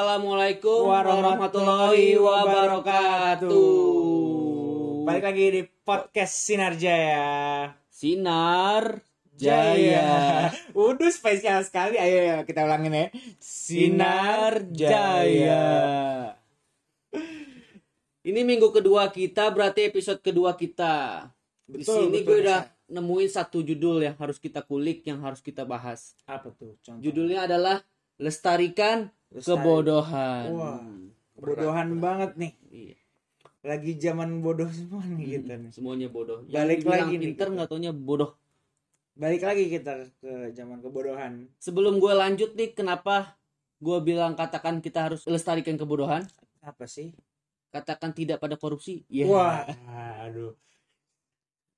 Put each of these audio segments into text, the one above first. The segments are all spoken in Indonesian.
Assalamualaikum warahmatullahi wabarakatuh. Balik lagi di podcast Sinar Jaya. Sinar Jaya. Udah spesial sekali. Ayo, ayo kita ulangin ya. Sinar Jaya. Ini minggu kedua kita, berarti episode kedua kita. Di Betul, sini betul, gue udah nemuin satu judul yang harus kita kulik, yang harus kita bahas. Apa tuh? Contoh. Judulnya adalah Lestarikan Lestari- Kebodohan. Wah, Kebodohan banget nih. Iya. Lagi zaman bodoh semua nih kita nih. Semuanya bodoh. Yang Balik dibilang lagi nih pinter kita. nggak taunya bodoh. Balik lagi kita ke zaman kebodohan. Sebelum gue lanjut nih, kenapa gue bilang katakan kita harus lestarikan kebodohan? Apa sih? Katakan tidak pada korupsi. Iya. Wah, aduh.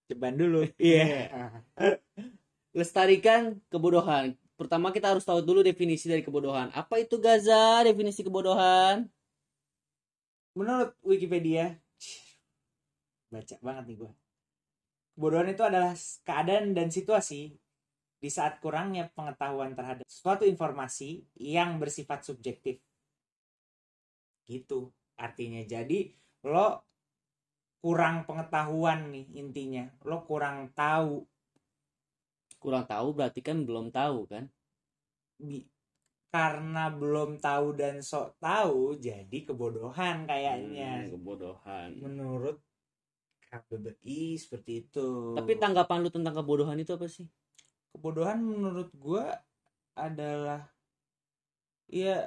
Ceban dulu. Iya. Lestarikan kebodohan. Pertama kita harus tahu dulu definisi dari kebodohan. Apa itu Gaza? Definisi kebodohan? Menurut Wikipedia, baca banget nih gua. Kebodohan itu adalah keadaan dan situasi di saat kurangnya pengetahuan terhadap suatu informasi yang bersifat subjektif. Gitu artinya. Jadi lo kurang pengetahuan nih intinya. Lo kurang tahu Kurang tahu berarti kan belum tahu kan? Bi- karena belum tahu dan sok tahu jadi kebodohan kayaknya. Hmm, kebodohan. menurut KBBI seperti itu. Tapi tanggapan lu tentang kebodohan itu apa sih? kebodohan menurut gua adalah ya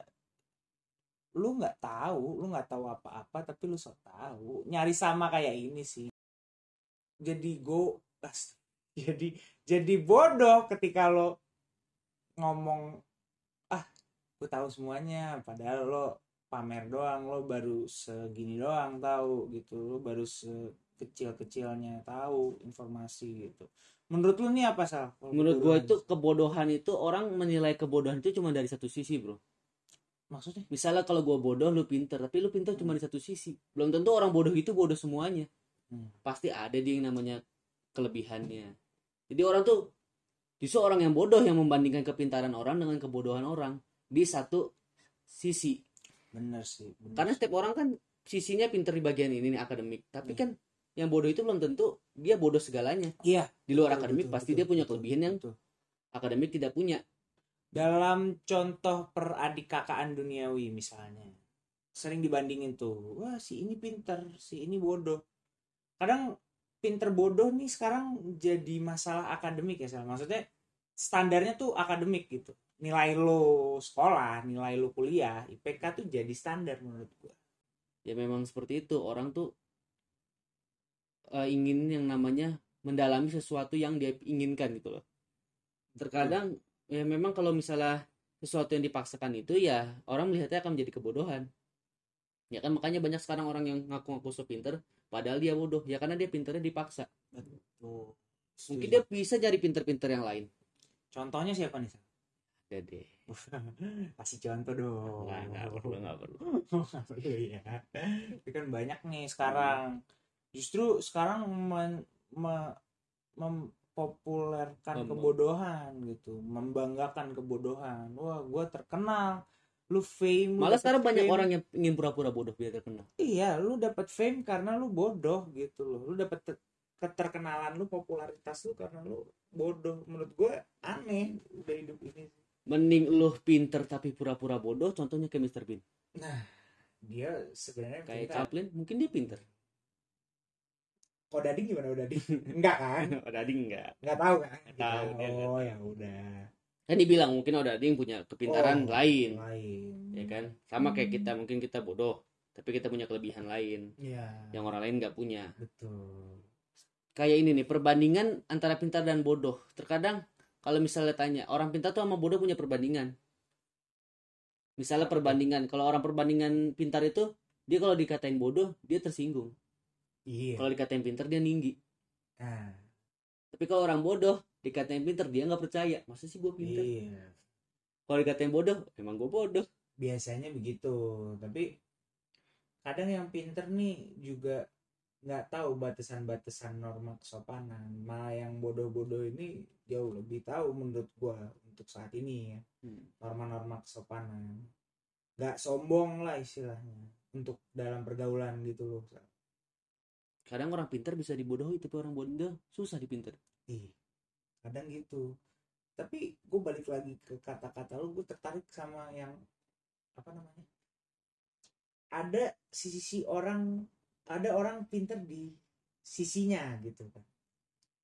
lu nggak tahu, lu nggak tahu apa-apa tapi lu sok tahu. Nyari sama kayak ini sih. Jadi go as- jadi jadi bodoh ketika lo ngomong ah gue tahu semuanya padahal lo pamer doang lo baru segini doang tahu gitu lo baru sekecil-kecilnya tahu informasi gitu menurut lu nih apa sal Kalau Menurut gue itu kebodohan itu orang menilai kebodohan itu cuma dari satu sisi bro. maksudnya Misalnya kalau gue bodoh lu pinter, tapi lu pinter cuma di satu sisi. Belum tentu orang bodoh itu bodoh semuanya. Hmm. Pasti ada dia yang namanya kelebihannya. Jadi orang tuh justru orang yang bodoh yang membandingkan kepintaran orang dengan kebodohan orang di satu sisi. bener sih bener. Karena setiap orang kan sisinya pinter di bagian ini nih akademik, tapi Hmm. kan yang bodoh itu belum tentu dia bodoh segalanya. iya Di luar betul, akademik betul, pasti betul, dia punya betul, kelebihan yang betul. akademik tidak punya. dalam contoh peradikakaan duniawi misalnya sering dibandingin tuh wah si ini pinter si ini bodoh kadang pinter bodoh nih sekarang jadi masalah akademik ya Sal. maksudnya standarnya tuh akademik gitu. Nilai lo sekolah nilai lo kuliah IPK tuh jadi standar menurut gua. Ya memang seperti itu. Orang tuh eh, ingin yang namanya mendalami sesuatu yang dia inginkan gitu loh. Terkadang ya memang kalau misalnya sesuatu yang dipaksakan itu ya orang melihatnya akan menjadi kebodohan ya kan makanya banyak sekarang orang yang ngaku-ngaku so pinter padahal dia bodoh. Ya karena dia pinternya dipaksa. Tuh mungkin dia bisa cari pinter-pinter yang lain. Contohnya siapa nih deh. Kasih contoh dong. Nggak nggak perlu nggak perlu. Nggak perlu ya. Tapi kan banyak nih sekarang. Justru sekarang men, me- mempopulerkan Mem- kebodohan gitu, membanggakan kebodohan. Wah, gue terkenal. Lu fame. malah sekarang banyak fame. orang yang ingin pura-pura bodoh biar terkenal Iya, lu dapat fame karena lu bodoh gitu loh. Lu dapat te- keterkenalan lu, popularitas lu karena lu bodoh. Menurut gue aneh udah hidup ini. mending lu pinter tapi pura-pura bodoh contohnya kayak Mr. Bean Dia sebenarnya kayak. Chaplin mungkin dia pinter Kok Dading gimana Dading? Enggak kan? Odading enggak nggak tahu kan Nggak tahu, oh ya udah kan dibilang mungkin Odading punya kepintaran Oh, lain. lain. Ya kan? Sama kayak kita mungkin kita bodoh tapi kita punya kelebihan lain. Ya yang orang lain nggak punya. Betul. Kayak ini nih perbandingan antara pintar dan bodoh. Terkadang kalau misalnya tanya orang pintar tuh sama bodoh punya perbandingan? Misalnya perbandingan kalau orang perbandingan pintar itu dia kalau dikatain bodoh dia tersinggung. Iya. Kalau dikatain pintar dia ninggi. Nah, tapi kalau orang bodoh dikatain pintar dia nggak percaya. Masa sih gue pintar iya. Kalau dikatain bodoh emang gue bodoh. Biasanya begitu. Tapi kadang yang pinter nih juga nggak tahu batasan-batasan norma kesopanan. Malah yang bodoh-bodoh ini jauh lebih tahu menurut gua untuk saat ini ya. Hmm. norma-norma kesopanan. Nggak sombong lah istilahnya untuk dalam pergaulan gitu loh kadang orang pintar bisa dibodohi tapi orang bodoh susah dipinter. Ih, kadang gitu. Tapi gue balik lagi ke kata-kata lu gue tertarik sama yang apa namanya ada sisi orang ada orang pinter di sisinya gitu kan.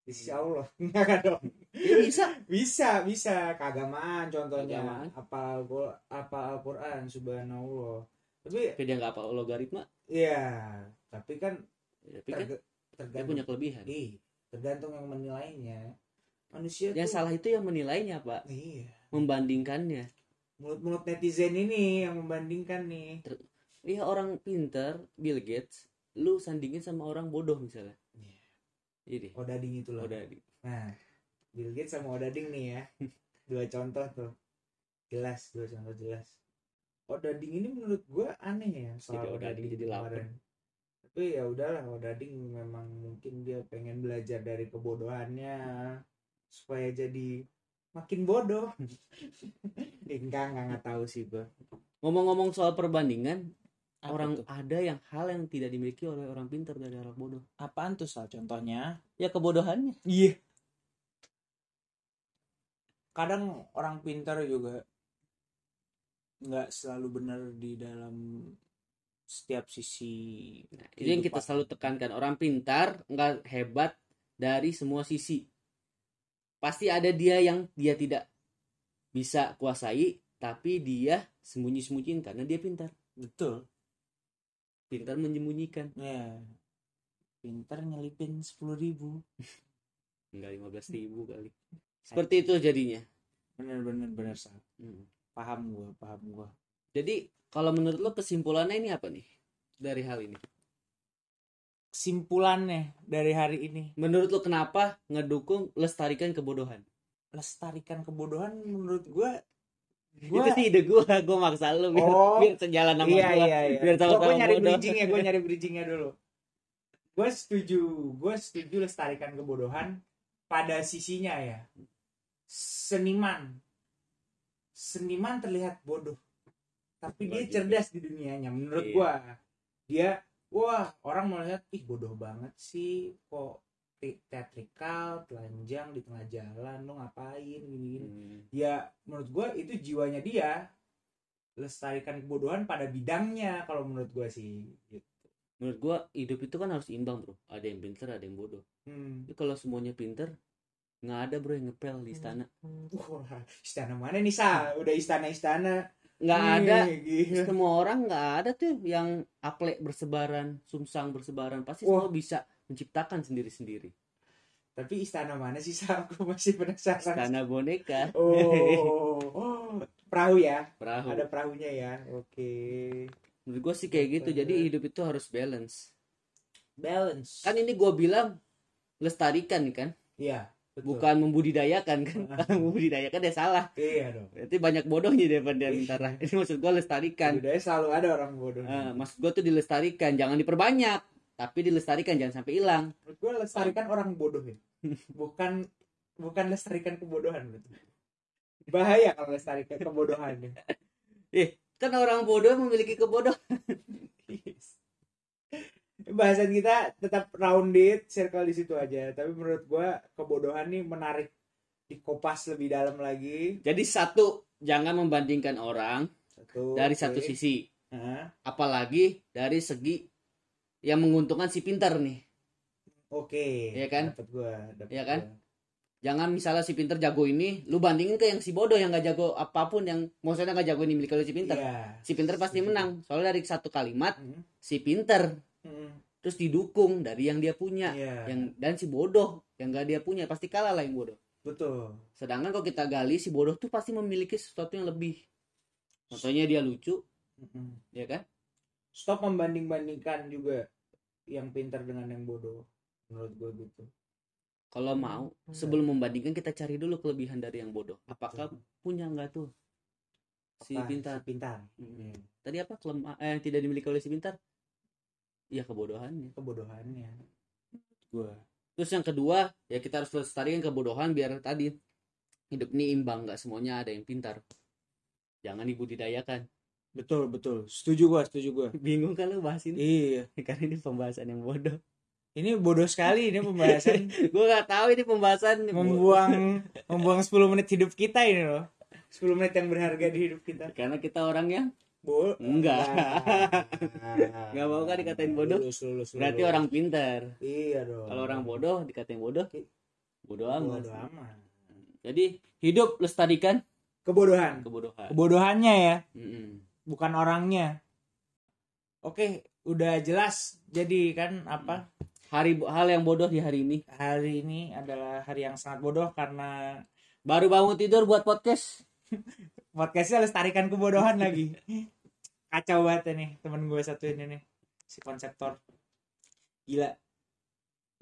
Di sisi Allah. Enggak dong? Ya bisa. Bisa bisa. Keagamaan contohnya. Keagamaan. apa Al- apa Al-Quran subhanallah. Tapi tapi dia nggak apa logaritma? Ya tapi kan ya, tapi kan terga- dia tergantung punya kelebihan. Ih, tergantung yang menilainya manusia yang tuh salah itu yang menilainya pak. Iya. Membandingkannya. Mulut-mulut netizen ini yang membandingkan nih. Iya orang pintar Bill Gates lu sandingin sama orang bodoh misalnya. Jadi Odading itu loh udah nah Bill Gates sama Odading nih ya. Dua contoh tuh. Jelas dua contoh jelas. Odading ini menurut gua aneh ya soal Odading jadi lapar. kemarin. tapi ya udahlah Odading memang mungkin dia pengen belajar dari kebodohannya supaya jadi makin bodoh. Eh, enggak enggak enggak tahu sih gua. Ngomong-ngomong soal perbandingan Apa orang tuh? ada yang hal yang tidak dimiliki oleh orang pintar dari orang bodoh. Apaan tuh Sal contohnya? Ya kebodohannya. Iya. Kadang orang pintar juga nggak selalu benar di dalam setiap sisi. Nah, itu yang kita selalu tekankan. Orang pintar nggak hebat dari semua sisi pasti ada dia yang dia tidak bisa kuasai tapi dia sembunyi-sembunyiin karena dia pintar Betul. pintar menyembunyikan Ya. Pintar nyelipin sepuluh ribu. enggak 15 ribu kali seperti itu jadinya bener bener Sal. Hmm. Paham gua, paham gua. jadi kalau menurut lo kesimpulannya ini apa nih dari hal ini Kesimpulannya dari hari ini, menurut lo kenapa ngedukung lestarikan kebodohan lestarikan kebodohan menurut gua itu sih ide gue gue maksa lo biar, Oh. biar sejalan sama iya gua. iya iya biar gue sama-sama nyari bodoh. bridgingnya gue nyari bridgingnya dulu gue setuju gue setuju lestarikan kebodohan pada sisinya ya seniman seniman terlihat bodoh tapi dia Bagi- cerdas di dunianya menurut Iya. gua dia wah orang melihat ih bodoh banget sih kok te- teatrikal telanjang di tengah jalan lo ngapain? Gini gini Hmm. ya menurut gue itu jiwanya dia lestarikan kebodohan pada bidangnya kalau menurut gue sih gitu. menurut gua hidup itu kan harus imbang bro. Ada yang pintar ada yang bodoh. Hmm. Jadi kalau semuanya pintar nggak ada bro yang ngepel di istana. Wah, istana mana nih sa? Udah istana istana nggak ada. gila. semua orang nggak ada tuh yang aplek bersebaran sumsang bersebaran. Pasti Wah. semua bisa menciptakan sendiri sendiri tapi istana mana sih sa? Aku masih penasaran. Istana boneka. Oh, oh perahu ya? Perahu. Ada perahunya ya? Oke. Menurut gua sih kayak gitu. Jadi hidup itu harus balance. Balance. Kan ini gua bilang lestarikan nih kan? Iya betul. bukan membudidayakan kan? Kalau membudidayakan ya salah. Iya dong. Berarti banyak bodohnya daripada yang pintar ini maksud gua lestarikan. Budaya selalu ada orang bodoh. Eh, maksud gua tuh dilestarikan. Jangan diperbanyak tapi dilestarikan jangan sampai hilang. Menurut gue lestarikan orang bodoh ya. Bukan bukan lestarikan kebodohan bahaya kalau lestarikan kebodohan ya. kan orang bodoh memiliki kebodohan bahasan kita tetap rounded circle di situ aja tapi menurut gue kebodohan nih menarik dikopas lebih dalam lagi jadi satu jangan membandingkan orang satu dari oke. satu sisi Hah? apalagi dari segi yang menguntungkan si pintar nih oke Iya kan? dapat gue dapat Iya kan? gua. jangan misalnya si pintar jago ini lu bandingin ke yang si bodoh yang gak jago apa pun yang maksudnya gak jago ini milik oleh si pintar Iya. si pintar pasti menang soalnya dari satu kalimat Hmm. si pintar Hmm. terus didukung dari yang dia punya Iya. yang dan si bodoh yang gak dia punya pasti kalah lah yang bodoh betul sedangkan kalau kita gali si bodoh tuh pasti memiliki sesuatu yang lebih contohnya dia lucu Hmm. ya kan stop membanding-bandingkan juga yang pintar dengan yang bodoh menurut gue gitu kalau mau Enggak. sebelum membandingkan kita cari dulu kelebihan dari yang bodoh apakah Betul. punya nggak tuh si Apa? pintar si pintar Hmm. Iya. tadi apa kelemah eh, yang tidak dimiliki oleh si pintar ya kebodohannya. Kebodohannya. Gue terus yang kedua ya kita harus lestarikan kebodohan biar tadi hidup ini imbang nggak semuanya ada yang pintar. Jangan dibudidayakan. Betul betul. Setuju gua setuju gua. Bingung kan lu bahas ini? Iya. Karena ini pembahasan yang bodoh. Ini bodoh sekali ini pembahasan. Gue nggak tahu ini pembahasan. Membuang membuang 10 menit hidup kita ini loh. 10 menit yang berharga di hidup kita. Karena kita orang yang Bo enggak. Nah. nggak mau kan dikatain bodoh? Lulus, lulus, berarti lulus. orang pintar iya dong. Kalau orang bodoh dikatain bodoh bodoh amat. Bodoh amat. Jadi hidup lestarikan? Kebodohan. Kebodohan. Kebodohannya ya? Mm-mm. bukan orangnya. Oke udah jelas jadi kan apa? Hari hal yang bodoh di hari ini. Hari ini adalah hari yang sangat bodoh karena baru bangun tidur buat podcast podcastnya lestarikan kebodohan lagi. Kacau banget nih temen gue satu ini nih si konseptor. Gila.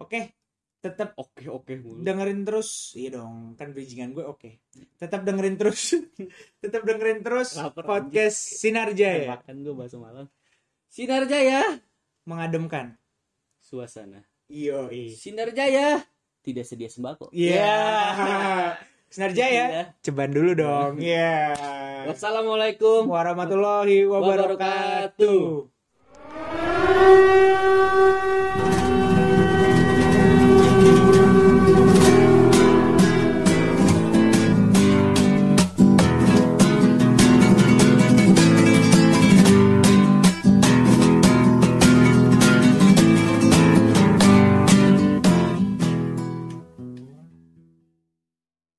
Oke tetap oke oke mulu. dengerin terus. Iya dong kan bridgingan gue oke. Tetap dengerin terus. Tetap dengerin terus Laper, podcast sinar jaya makan gue bahasa malam. Sinar jaya mengademkan suasana. Iyo sinar jaya tidak sedia sembako. Iya. Sinar jaya Iya. ceban dulu dong iya wassalamualaikum warahmatullahi wabarakatuh Wabarakatuh.